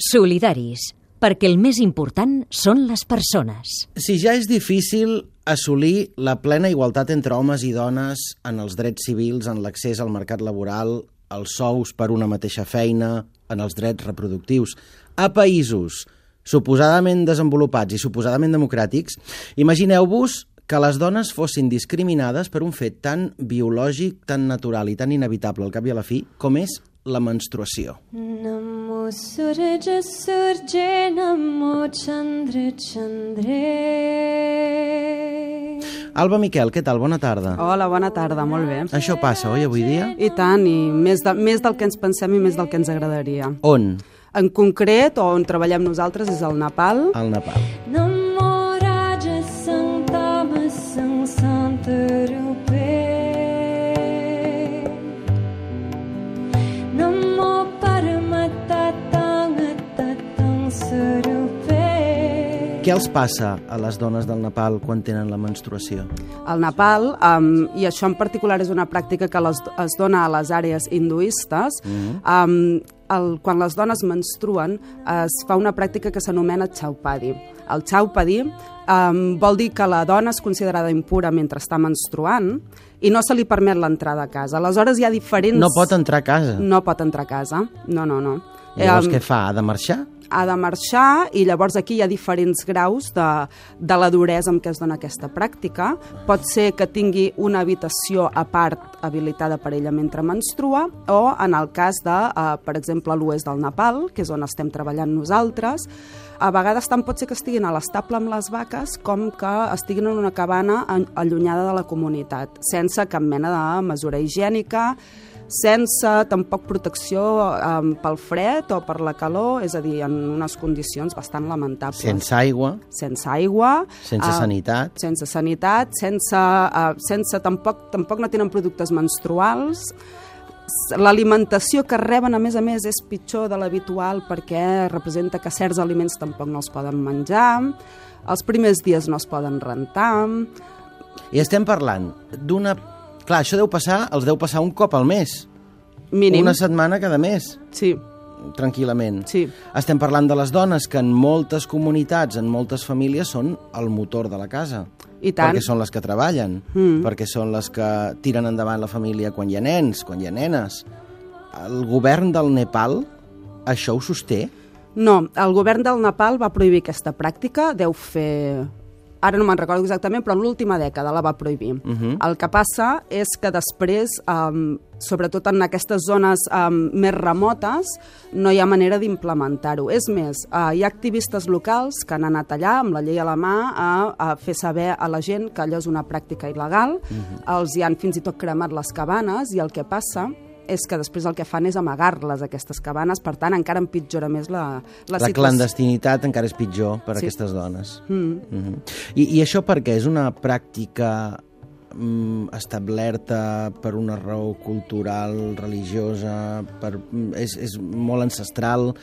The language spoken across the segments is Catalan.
Solidaris, perquè el més important són les persones. Si ja és difícil assolir la plena igualtat entre homes i dones en els drets civils, en l'accés al mercat laboral, els sous per una mateixa feina, en els drets reproductius, a països suposadament desenvolupats i suposadament democràtics, imagineu-vos que les dones fossin discriminades per un fet tan biològic, tan natural i tan inevitable al cap i a la fi com és la menstruació. Namo Surja Surje Namo Chandra Chandre Alba Miquel, què tal? Bona tarda. Hola, bona tarda, molt bé. Això passa, oi, avui dia? I tant, i més, de, més del que ens pensem i més del que ens agradaria. On? En concret, on treballem nosaltres, és al Nepal. Al Nepal. Namo Què els passa a les dones del Nepal quan tenen la menstruació? Al Nepal, um, i això en particular és una pràctica que les, es dona a les àrees hinduistes, um, el, quan les dones menstruen es fa una pràctica que s'anomena chaupadi. El chaupadi um, vol dir que la dona és considerada impura mentre està menstruant i no se li permet l'entrada a casa. Aleshores hi ha diferents... No pot entrar a casa. No pot entrar a casa, no, no, no. Llavors Em, què fa? Ha de marxar? ha de marxar i llavors aquí hi ha diferents graus de, de la duresa amb què es dona aquesta pràctica. Pot ser que tingui una habitació a part habilitada per ella mentre menstrua o en el cas de, eh, per exemple, l'oest del Nepal, que és on estem treballant nosaltres, a vegades tant pot ser que estiguin a l'estable amb les vaques com que estiguin en una cabana allunyada de la comunitat, sense cap mena de mesura higiènica, sense tampoc protecció um, pel fred o per la calor, és a dir, en unes condicions bastant lamentables. Sense aigua, sense aigua, sense ah, sanitat. sense sanitat, sense, uh, sense tampoc, tampoc no tenen productes menstruals, L'alimentació que reben, a més a més, és pitjor de l'habitual perquè representa que certs aliments tampoc no els poden menjar, els primers dies no es poden rentar, I estem parlant d'una... Clar, això deu passar, els deu passar un cop al mes. mínim. Una setmana cada mes, Sí, tranquil·lament. sí. Estem parlant de les dones que en moltes comunitats, en moltes famílies, són el motor de la casa. I tant. Perquè són les que treballen, Mm. perquè són les que tiren endavant la família quan hi ha nens, quan hi ha nenes. El govern del Nepal això ho sosté? No, el govern del Nepal va prohibir aquesta pràctica, deu fer... Ara no me'n recordo exactament, però en l'última dècada la va prohibir. Uh Mhm. El que passa és que després, um, sobretot en aquestes zones um, més remotes, no hi ha manera d'implementar-ho. És més, uh, hi ha activistes locals que han anat allà amb la llei a la mà a, a fer saber a la gent que allò és una pràctica il·legal, els hi han fins i tot cremat les cabanes i el que passa és que després el que fan és amagar-les, aquestes cabanes, per tant, encara empitjora més la, la, La, situació. clandestinitat encara és pitjor per a Sí. aquestes dones. Mm. Mm -hmm. I, I això per què? És una pràctica mm, establerta per una raó cultural, religiosa, per, mm, és, és molt ancestral.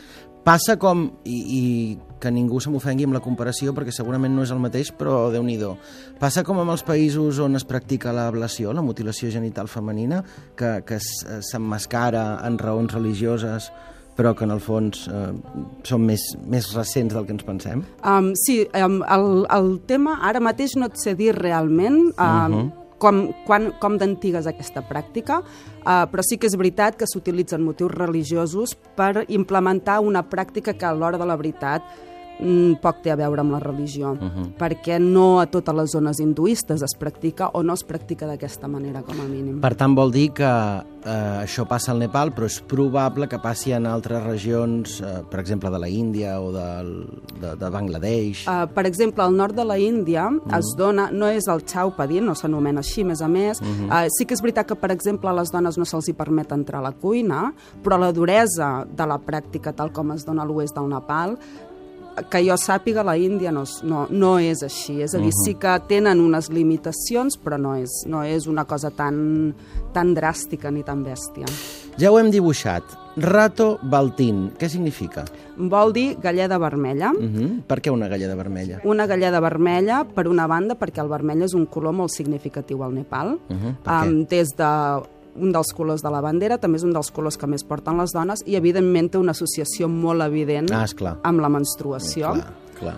Passa com, i, i que ningú se m'ofengui amb la comparació, perquè segurament no és el mateix, però déu nhi Passa com amb els països on es practica l'ablació, la mutilació genital femenina, que, que eh, s'emmascara en raons religioses, però que en el fons eh, són més, més recents del que ens pensem. Um, sí, um, el, el tema ara mateix no et sé dir realment um, uh -huh. Com, quan, com d'antiga és aquesta pràctica, uh, però sí que és veritat que s'utilitzen motius religiosos per implementar una pràctica que a l'hora de la veritat poc té a veure amb la religió, uh -huh. perquè no a totes les zones hinduistes es practica o no es practica d'aquesta manera, com a mínim. Per tant, vol dir que eh, això passa al Nepal, però és probable que passi en altres regions, eh, per exemple, de la Índia o del, de, de Bangladesh. Uh, per exemple, al nord de la Índia mm. es dona, no és el chaupadi, no s'anomena així, més a més. Mm -hmm. uh, sí que és veritat que, per exemple, a les dones no se'ls hi permet entrar a la cuina, però la duresa de la pràctica, tal com es dona a l'oest del Nepal, que jo sàpiga, la Índia no, no, no és així. És a dir, sí que tenen unes limitacions, però no és, no és una cosa tan, tan dràstica ni tan bèstia. Ja ho hem dibuixat. Rato Baltín, què significa? Vol dir galleda vermella. Uh -huh. Per què una galleda vermella? Una galleda vermella, per una banda, perquè el vermell és un color molt significatiu al Nepal. Uh -huh. Per què? um, des de un dels colors de la bandera, també és un dels colors que més porten les dones i, evidentment, té una associació molt evident Ah, esclar. amb la menstruació. Clar, clar.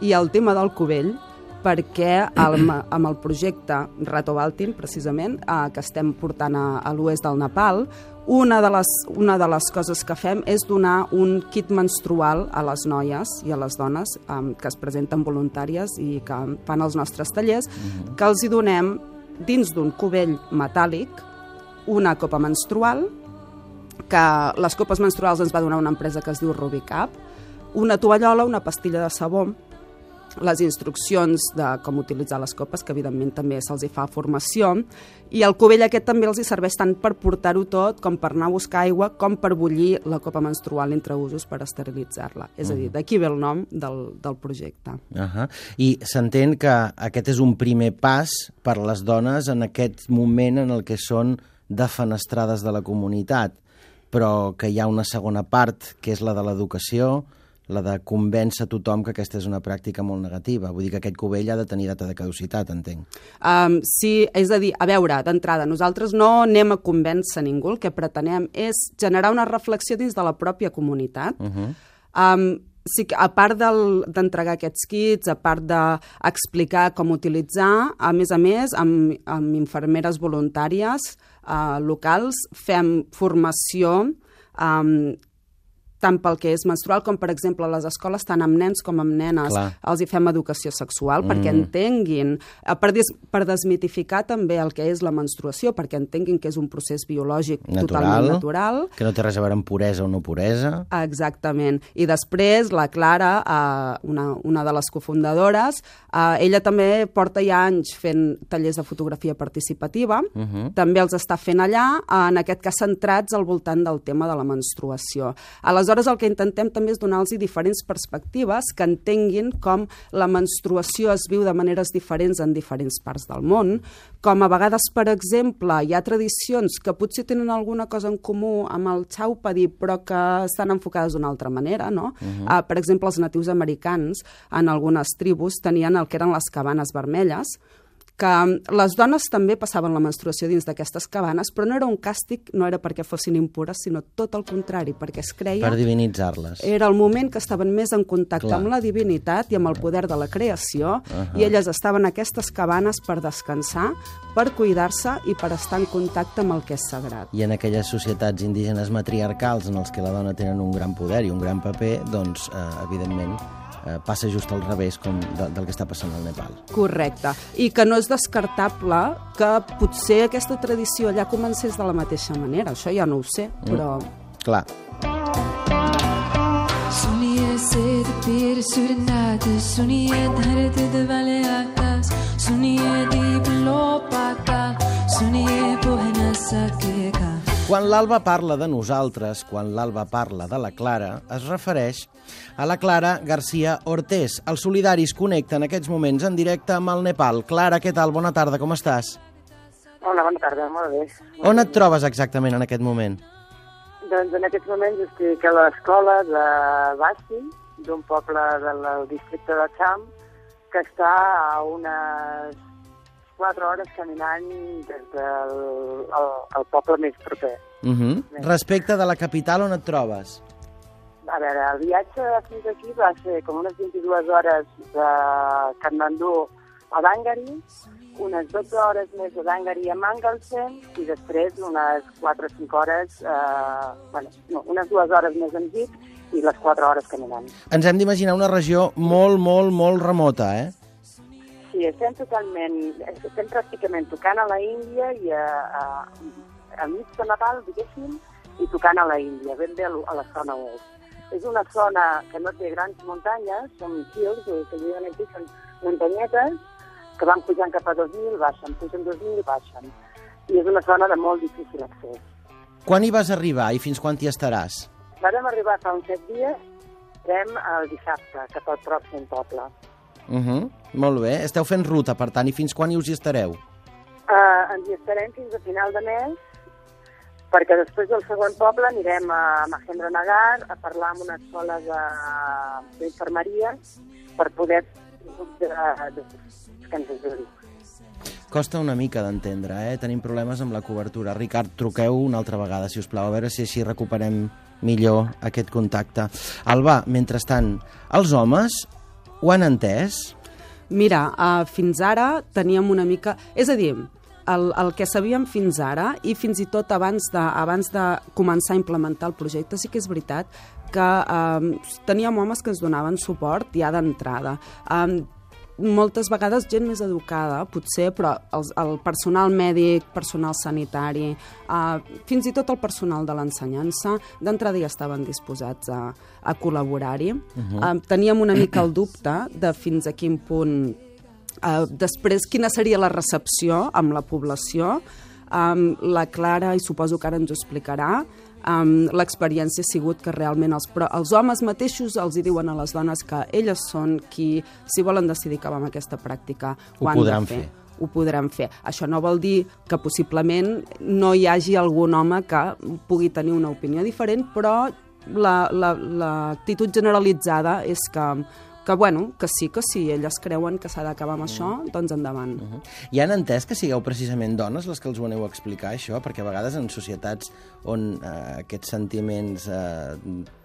I el tema del cubell, perquè el, amb el projecte Rato Baltin, precisament, eh, que estem portant a, a l'oest del Nepal, una de, les, una de les coses que fem és donar un kit menstrual a les noies i a les dones eh, que es presenten voluntàries i que fan els nostres tallers, que els hi donem dins d'un cubell metàl·lic una copa menstrual, que les copes menstruals ens va donar una empresa que es diu Rubicap, una tovallola, una pastilla de sabó, les instruccions de com utilitzar les copes, que evidentment també se'ls fa formació, i el cubell aquest també els hi serveix tant per portar-ho tot, com per anar a buscar aigua, com per bullir la copa menstrual entre usos per esterilitzar-la. És a dir, d'aquí ve el nom del, del projecte. Uh -huh. I s'entén que aquest és un primer pas per les dones en aquest moment en el que són defenestrades de la comunitat, però que hi ha una segona part, que és la de l'educació, la de convèncer tothom que aquesta és una pràctica molt negativa. Vull dir que aquest cubell ha de tenir data de caducitat, entenc. Um, sí, és a dir, a veure, d'entrada, nosaltres no anem a convèncer ningú, el que pretenem és generar una reflexió dins de la pròpia comunitat. Uh -huh. um, sí que, a part d'entregar aquests kits, a part d'explicar com utilitzar, a més a més, amb, amb infermeres voluntàries uh, locals fem formació um, tant pel que és menstrual com, per exemple, a les escoles, tant amb nens com amb nenes, Clar. els hi fem educació sexual perquè entenguin, eh, per, des, per desmitificar també el que és la menstruació, perquè entenguin que és un procés biològic totalment natural. que no té res a veure amb puresa o no puresa. Exactament. I després la Clara, eh, una, una de les cofundadores, eh, ella també porta ja anys fent tallers de fotografia participativa, uh -huh. també els està fent allà, en aquest cas centrats al voltant del tema de la menstruació. Aleshores, el que intentem també és donar-los diferents perspectives que entenguin com la menstruació es viu de maneres diferents en diferents parts del món, com a vegades, per exemple, hi ha tradicions que potser tenen alguna cosa en comú amb el xaupadi, però que estan enfocades d'una altra manera, no? Uh -huh. uh, per exemple, els natius americans, en algunes tribus, tenien el que eren les cabanes vermelles, que les dones també passaven la menstruació dins d'aquestes cabanes, però no era un càstig, no era perquè fossin impures, sinó tot el contrari, perquè es creia Per divinitzar-les. era el moment que estaven més en contacte Clar. amb la divinitat i amb el poder de la creació, uh -huh. i elles estaven en aquestes cabanes per descansar, per cuidar-se i per estar en contacte amb el que és sagrat. I en aquelles societats indígenes matriarcals en els que la dona tenen un gran poder i un gran paper, doncs, eh, evidentment, eh, passa just al revés com de, del que està passant al Nepal. Correcte. I que no és descartable que potser aquesta tradició allà comencés de la mateixa manera. Això ja no ho sé, però... Clar, सुनिए सेद पीर सुरनाथ सुनिए धरत दवले आकाश सुनिए दीप लो पाता सुनिए पोह न सकेगा quan l'Alba parla de nosaltres, quan l'Alba parla de la Clara, es refereix a la Clara García Ortés. Els solidaris connecten en aquests moments en directe amb el Nepal. Clara, què tal? Bona tarda, com estàs? Hola, bona tarda, molt bé. On et trobes exactament en aquest moment? Doncs en aquests moments estic a l'escola de Bassi, d'un poble del districte de Cham, que està a unes 4 hores caminant des del el, el poble més proper. Uh -huh. Respecte de la capital, on et trobes? A veure, el viatge fins aquí va ser com unes 22 hores de Katmandú a Dangari, unes 12 hores més de Dangari a Mangalsen i després unes 4 o 5 hores, eh, bueno, no, unes 2 hores més en jeep i les 4 hores caminant. Ens hem d'imaginar una regió molt, molt, molt remota, eh? Sí, estem totalment, estem pràcticament tocant a la Índia i a, a, a mig de Nepal, diguéssim, i tocant a la Índia, ben bé a la zona oest. És una zona que no té grans muntanyes, són hills, o que diuen aquí són muntanyetes, que van pujant cap a 2.000, baixen, pugen 2.000 i baixen. I és una zona de molt difícil accés. Quan hi vas arribar i fins quan t'hi estaràs? Vam arribar fa uns 7 dies, estem el dissabte, cap al pròxim poble. Uh -huh. Molt bé. Esteu fent ruta, per tant, i fins quan hi us hi estareu? Uh, ens hi estarem fins a final de mes, perquè després del segon poble anirem a Mahendra a parlar amb una escola de- d'infermeria per poder de, de, que ens ajudi. costa una mica d'entendre, eh? Tenim problemes amb la cobertura. Ricard, truqueu una altra vegada, si us plau, a veure si així recuperem millor aquest contacte. Alba, mentrestant, els homes ho han entès? Mira, uh, fins ara teníem una mica... És a dir, el, el que sabíem fins ara i fins i tot abans de, abans de començar a implementar el projecte sí que és veritat que um, teníem homes que ens donaven suport ja d'entrada. Um, moltes vegades gent més educada, potser, però el, el personal mèdic, personal sanitari, eh, fins i tot el personal de l'ensenyança, d'entrada ja estaven disposats a, a col·laborar-hi. Uh -huh. eh, teníem una mica el dubte de fins a quin punt... Eh, després, quina seria la recepció amb la població. Um, la Clara, i suposo que ara ens ho explicarà, um, l'experiència ha sigut que realment els, però els homes mateixos els hi diuen a les dones que elles són qui, si volen decidir acabar amb aquesta pràctica, ho, ho han podran de fer. fer ho podran fer. Això no vol dir que possiblement no hi hagi algun home que pugui tenir una opinió diferent, però l'actitud la, la, generalitzada és que que, bueno, que sí, que sí, elles creuen que s'ha d'acabar amb això, doncs endavant. Uh -huh. I han entès que sigueu precisament dones les que els ho aneu a explicar, això? Perquè a vegades en societats on eh, aquests sentiments eh,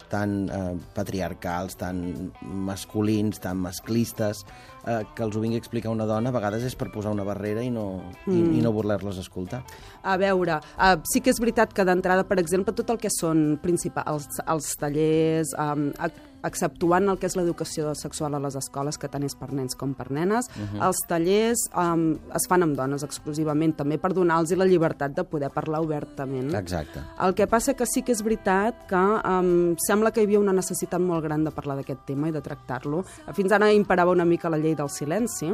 tan eh, patriarcals, tan masculins, tan masclistes, eh, que els ho vingui a explicar una dona, a vegades és per posar una barrera i no, mm. i, i no voler-les escoltar. A veure, uh, sí que és veritat que d'entrada, per exemple, tot el que són principals, els, els tallers, um, exceptuant el que és l'educació sexual a les escoles, que tant és per nens com per nenes. Uh -huh. Els tallers um, es fan amb dones exclusivament, també per donar-los la llibertat de poder parlar obertament. Exacte. El que passa que sí que és veritat que um, sembla que hi havia una necessitat molt gran de parlar d'aquest tema i de tractar-lo. Fins ara imparava una mica la llei del silenci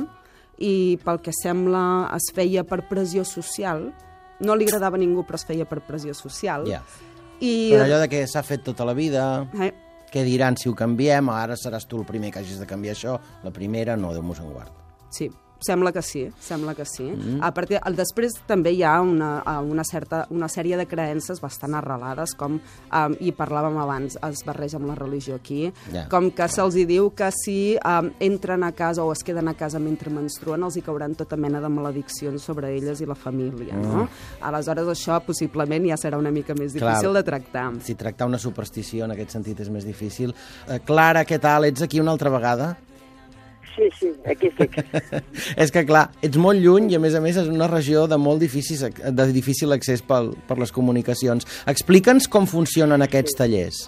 i pel que sembla es feia per pressió social, no li agradava a ningú però es feia per pressió social. Yeah. I... Per allò de que s'ha fet tota la vida... Eh què diran si ho canviem? Ara seràs tu el primer que hagis de canviar això. La primera, no, Déu-nos en guard. Sí, Sembla que sí, sembla que sí. Mm. A partir, el, després també hi ha una, una, certa, una sèrie de creences bastant arrelades, com, um, i parlàvem abans, es barreja amb la religió aquí, yeah. com que se'ls diu que si um, entren a casa o es queden a casa mentre menstruen, els hi cauran tota mena de malediccions sobre elles i la família, mm. no? Aleshores això possiblement ja serà una mica més difícil Clar, de tractar. Si tractar una superstició en aquest sentit és més difícil. Uh, Clara, què tal? Ets aquí una altra vegada? Sí, sí, aquí estic. és que, clar, ets molt lluny i, a més a més, és una regió de molt difícil, de difícil accés pel, per les comunicacions. Explica'ns com funcionen aquests sí. tallers.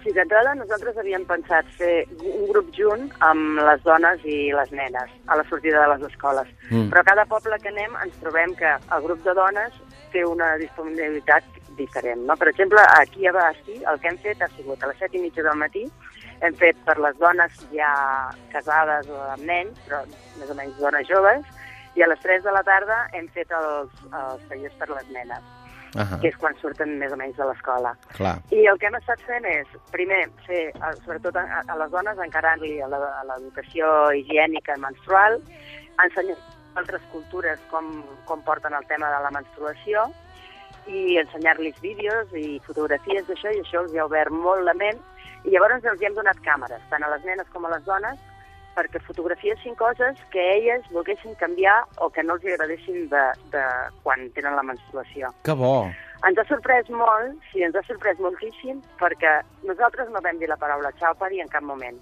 Sí, d'entrada nosaltres havíem pensat fer un grup junt amb les dones i les nenes a la sortida de les escoles. Mm. Però cada poble que anem ens trobem que el grup de dones té una disponibilitat diferent. No? Per exemple, aquí a Basti el que hem fet ha sigut a les set i mitja del matí hem fet per les dones ja casades o amb nens, però més o menys dones joves, i a les 3 de la tarda hem fet els, els tallers per les nenes, uh -huh. que és quan surten més o menys de l'escola. I el que hem estat fent és, primer, fer, sobretot a, a les dones, encarant-li a l'educació higiènica menstrual, ensenyar altres cultures com, com porten el tema de la menstruació, i ensenyar-los vídeos i fotografies d'això, i això els ha obert molt la ment, i llavors els hi hem donat càmeres, tant a les nenes com a les dones, perquè fotografiessin coses que elles volguessin canviar o que no els agradessin de, de quan tenen la menstruació. Que bo! Ens ha sorprès molt, sí, ens ha sorprès moltíssim, perquè nosaltres no vam dir la paraula xaupari en cap moment.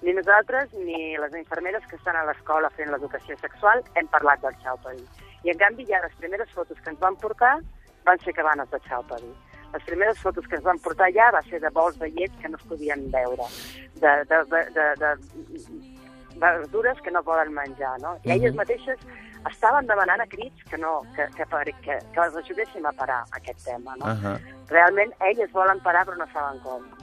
Ni nosaltres ni les infermeres que estan a l'escola fent l'educació sexual hem parlat del xaupari. I en canvi ja les primeres fotos que ens van portar van ser cabanes de xaupari les primeres fotos que es van portar allà va ser de bols de llet que no es podien veure, de, de, de, de, de verdures que no poden menjar, no? I elles mhm. mateixes estaven demanant a crits que, no, que, que, que, que les ajudéssim a parar aquest tema, no? Uh -huh. Realment elles volen parar però no saben com. No?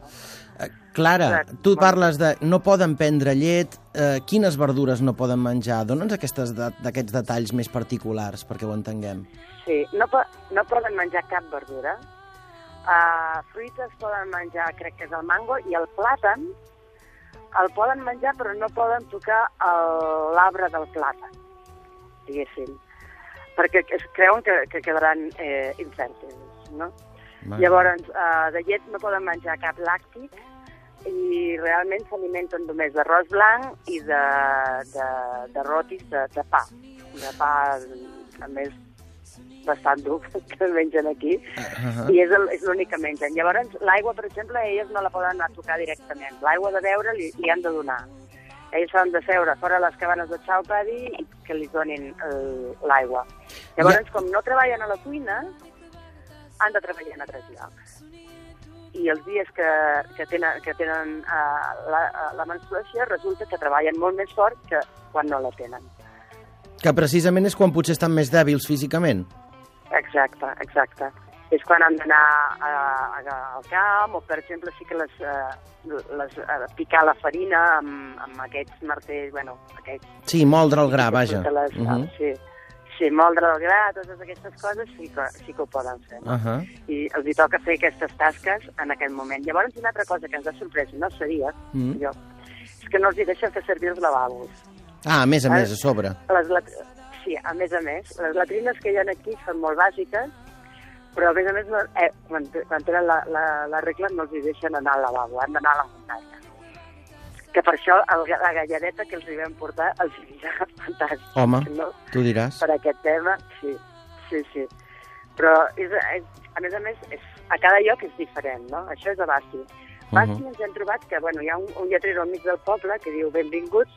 Uh, Clara, tu parles de no poden prendre llet, eh, quines verdures no poden menjar? Dóna'ns aquests de, detalls més particulars perquè ho entenguem. Sí, no, po no poden menjar cap verdura, Uh, fruites poden menjar, crec que és el mango, i el plàtan el poden menjar però no poden tocar l'arbre del plàtan, diguéssim, perquè es creuen que, que quedaran eh, infèrtils, no? Man. Llavors, uh, de llet no poden menjar cap làctic i realment s'alimenten només d'arròs blanc i de, de, de rotis de, de pa, de pa a més bastant dur que mengen aquí, Uh -huh. i és el- és l'únic que mengen. Llavors, l'aigua, per exemple, elles no la poden anar a tocar directament. L'aigua de beure li, li han de donar. Ells s'han de seure fora les cabanes de Chaupadi i que li donin l'aigua. Llavors, Ja. com no treballen a la cuina, han de treballar en altres llocs. I els dies que, que tenen, que tenen uh, la, la menstruació resulta que treballen molt més fort que quan no la tenen. Que precisament és quan potser estan més dèbils físicament. Exacte, exacte. És quan han d'anar al camp o, per exemple, sí que les, uh, les uh, picar la farina amb, amb aquests martells, bueno, aquests... Sí, moldre el gra, vaja. Les, Uh -huh. Sí, sí, moldre el gra, totes aquestes coses sí que, sí que ho poden fer. No? Uh -huh. I els hi toca fer aquestes tasques en aquell moment. Llavors, una altra cosa que ens ha sorprès, no sabia, Mm. jo, és que no els hi deixen fer servir els lavabos. Ah, a més a més, a sobre. Les lat... Sí, a més a més, les latrines que hi ha aquí són molt bàsiques, però a més a més, eh, quan, quan tenen la, la, la regla no els hi deixen anar al lavabo, han d'anar a la muntanya. Que per això el, la galladeta que els hi vam portar els hi ha fantàstic. Home, No? tu diràs. Per aquest tema, sí, sí, sí. Però, és, és, a més a més, és, a cada lloc és diferent, no? Això és a. Basti Mhm. ens hem trobat que, bueno, hi ha un, un lletrero al mig del poble que diu benvinguts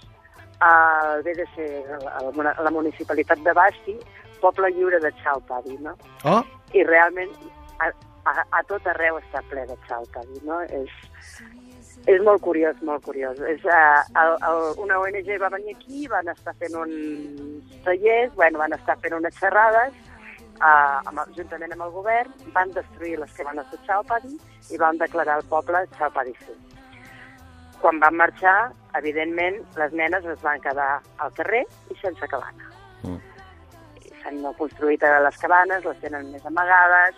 al BDC, a la, a la municipalitat de Basti, poble lliure de Xalpadi, no? Oh, I realment a, a, a tot arreu està ple de Xalpadi, no? És, és molt curiós, molt curiós. És, uh, el, el, una ONG va venir aquí, van estar fent uns tallers, bueno, van estar fent unes xerrades, uh, amb, juntament amb el govern, van destruir les cabanes de Xalpadi i van declarar el poble Xalpadi Free. Quan van marxar, evidentment, les nenes es van quedar al carrer i sense cabana. Mm. S'han construït les cabanes, les tenen més amagades,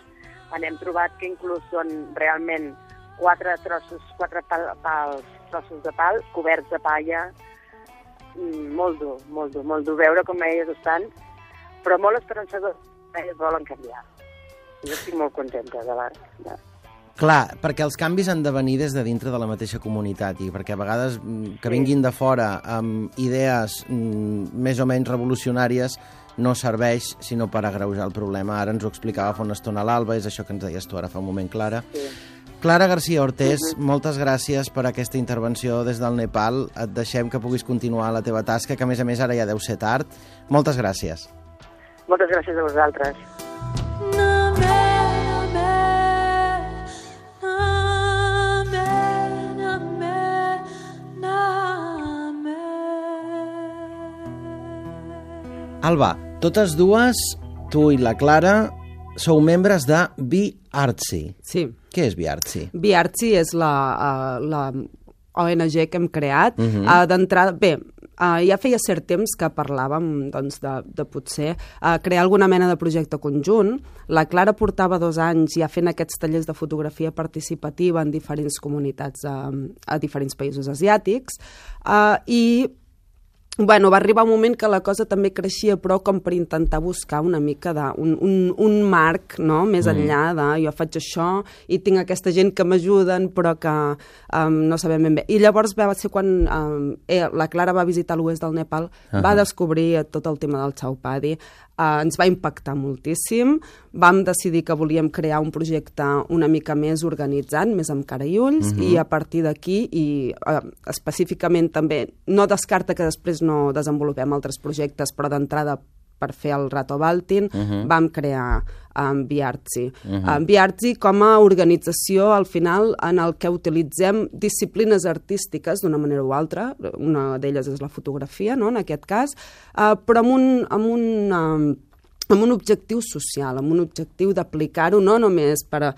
hem trobat que inclús són realment quatre trossos, quatre pal, pals, trossos de pal, coberts de palla, Mm, molt dur, molt dur, molt dur veure com elles estan, però molt esperançador, elles volen canviar. Jo estic molt contenta de l'art. De... clar, perquè els canvis han de venir des de dintre de la mateixa comunitat i perquè a vegades mm, que vinguin de fora amb idees mm, més o menys revolucionàries no serveix sinó per agreujar el problema. Ara ens ho explicava fa una estona l'Alba, és això que ens deies tu ara fa un moment, Clara. Sí. Clara García Ortés, moltes gràcies per aquesta intervenció des del Nepal. Et deixem que puguis continuar la teva tasca, que a més a més ara ja deu ser tard. Moltes gràcies. Moltes gràcies a vosaltres. Alba, totes dues, tu i la Clara, sou membres de Be Artsy. Sí. Què és Be Artsy? Biartsi és la, uh, la ONG que hem creat. Uh. -huh. uh, D'entrada, bé, uh, ja feia cert temps que parlàvem doncs, de, de potser uh, crear alguna mena de projecte conjunt. La Clara portava dos anys ja fent aquests tallers de fotografia participativa en diferents comunitats a, a diferents països asiàtics uh, i Bueno, va arribar un moment que la cosa també creixia, però com per intentar buscar una mica de, un, un, un marc no? més enllà de jo faig això i tinc aquesta gent que m'ajuden però que um, no sabem ben bé. I llavors va ser quan um, eh, la Clara va visitar l'oest del Nepal, uh -huh. va descobrir tot el tema del Chaupadi, uh, ens va impactar moltíssim, vam decidir que volíem crear un projecte una mica més organitzat, més amb cara i ulls, uh -huh. i a partir d'aquí, i uh, específicament també, no descarta que després no desenvolupem altres projectes, però d'entrada per fer el Rato Baltin, uh -huh. vam crear um, Biartzi. Uh -huh. um, Biartzi com a organització, al final, en el que utilitzem disciplines artístiques d'una manera o altra, una d'elles és la fotografia, no?, en aquest cas, uh, però amb un, amb un um, amb un objectiu social, amb un objectiu d'aplicar-ho no només per a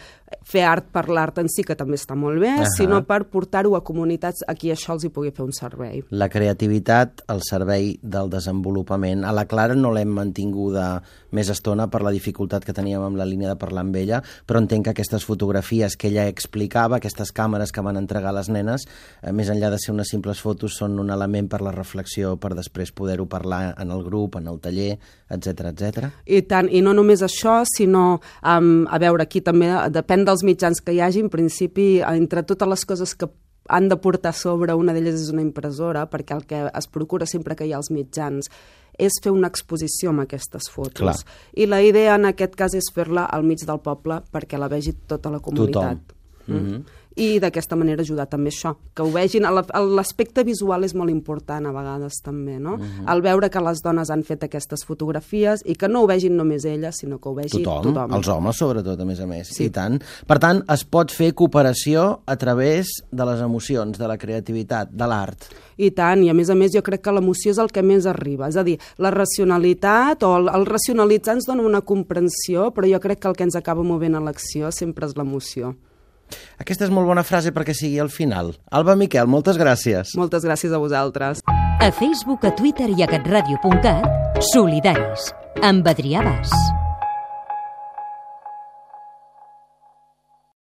fer art per l'art en si, que també està molt bé, uh. -huh. sinó per portar-ho a comunitats a qui això els hi pugui fer un servei. La creativitat al servei del desenvolupament. A la Clara no l'hem mantinguda més estona per la dificultat que teníem amb la línia de parlar amb ella, però entenc que aquestes fotografies que ella explicava, aquestes càmeres que van entregar les nenes, eh, més enllà de ser unes simples fotos, són un element per la reflexió, per després poder-ho parlar en el grup, en el taller, etc etc. I tant, i no només això, sinó, um, a veure, aquí també depèn dels mitjans que hi hagi, en principi, entre totes les coses que han de portar a sobre, una d'elles és una impressora, perquè el que es procura sempre que hi ha els mitjans és fer una exposició amb aquestes fotos. Clar. I la idea en aquest cas és fer-la al mig del poble perquè la vegi tota la comunitat. Tothom. Mm. I d'aquesta manera ajudar també això, que ho vegin, la- l'aspecte visual és molt important a vegades també, no? El veure que les dones han fet aquestes fotografies i que no ho vegin només elles, sinó que ho vegi Tothom, tothom. els homes sobretot, a més a més. Sí. I tant. Per tant, es pot fer cooperació a través de les emocions, de la creativitat, de l'art. I tant, i a més a més jo crec que l'emoció és el que més arriba, és a dir, la racionalitat o el, el racionalitzar ens dona una comprensió, però jo crec que el que ens acaba movent a l'acció sempre és l'emoció. Aquesta és molt bona frase perquè sigui al final. Alba Miquel, moltes gràcies. Moltes gràcies a vosaltres. A Facebook, a Twitter i a catradio.cat, solidaris, amb Adrià Bas.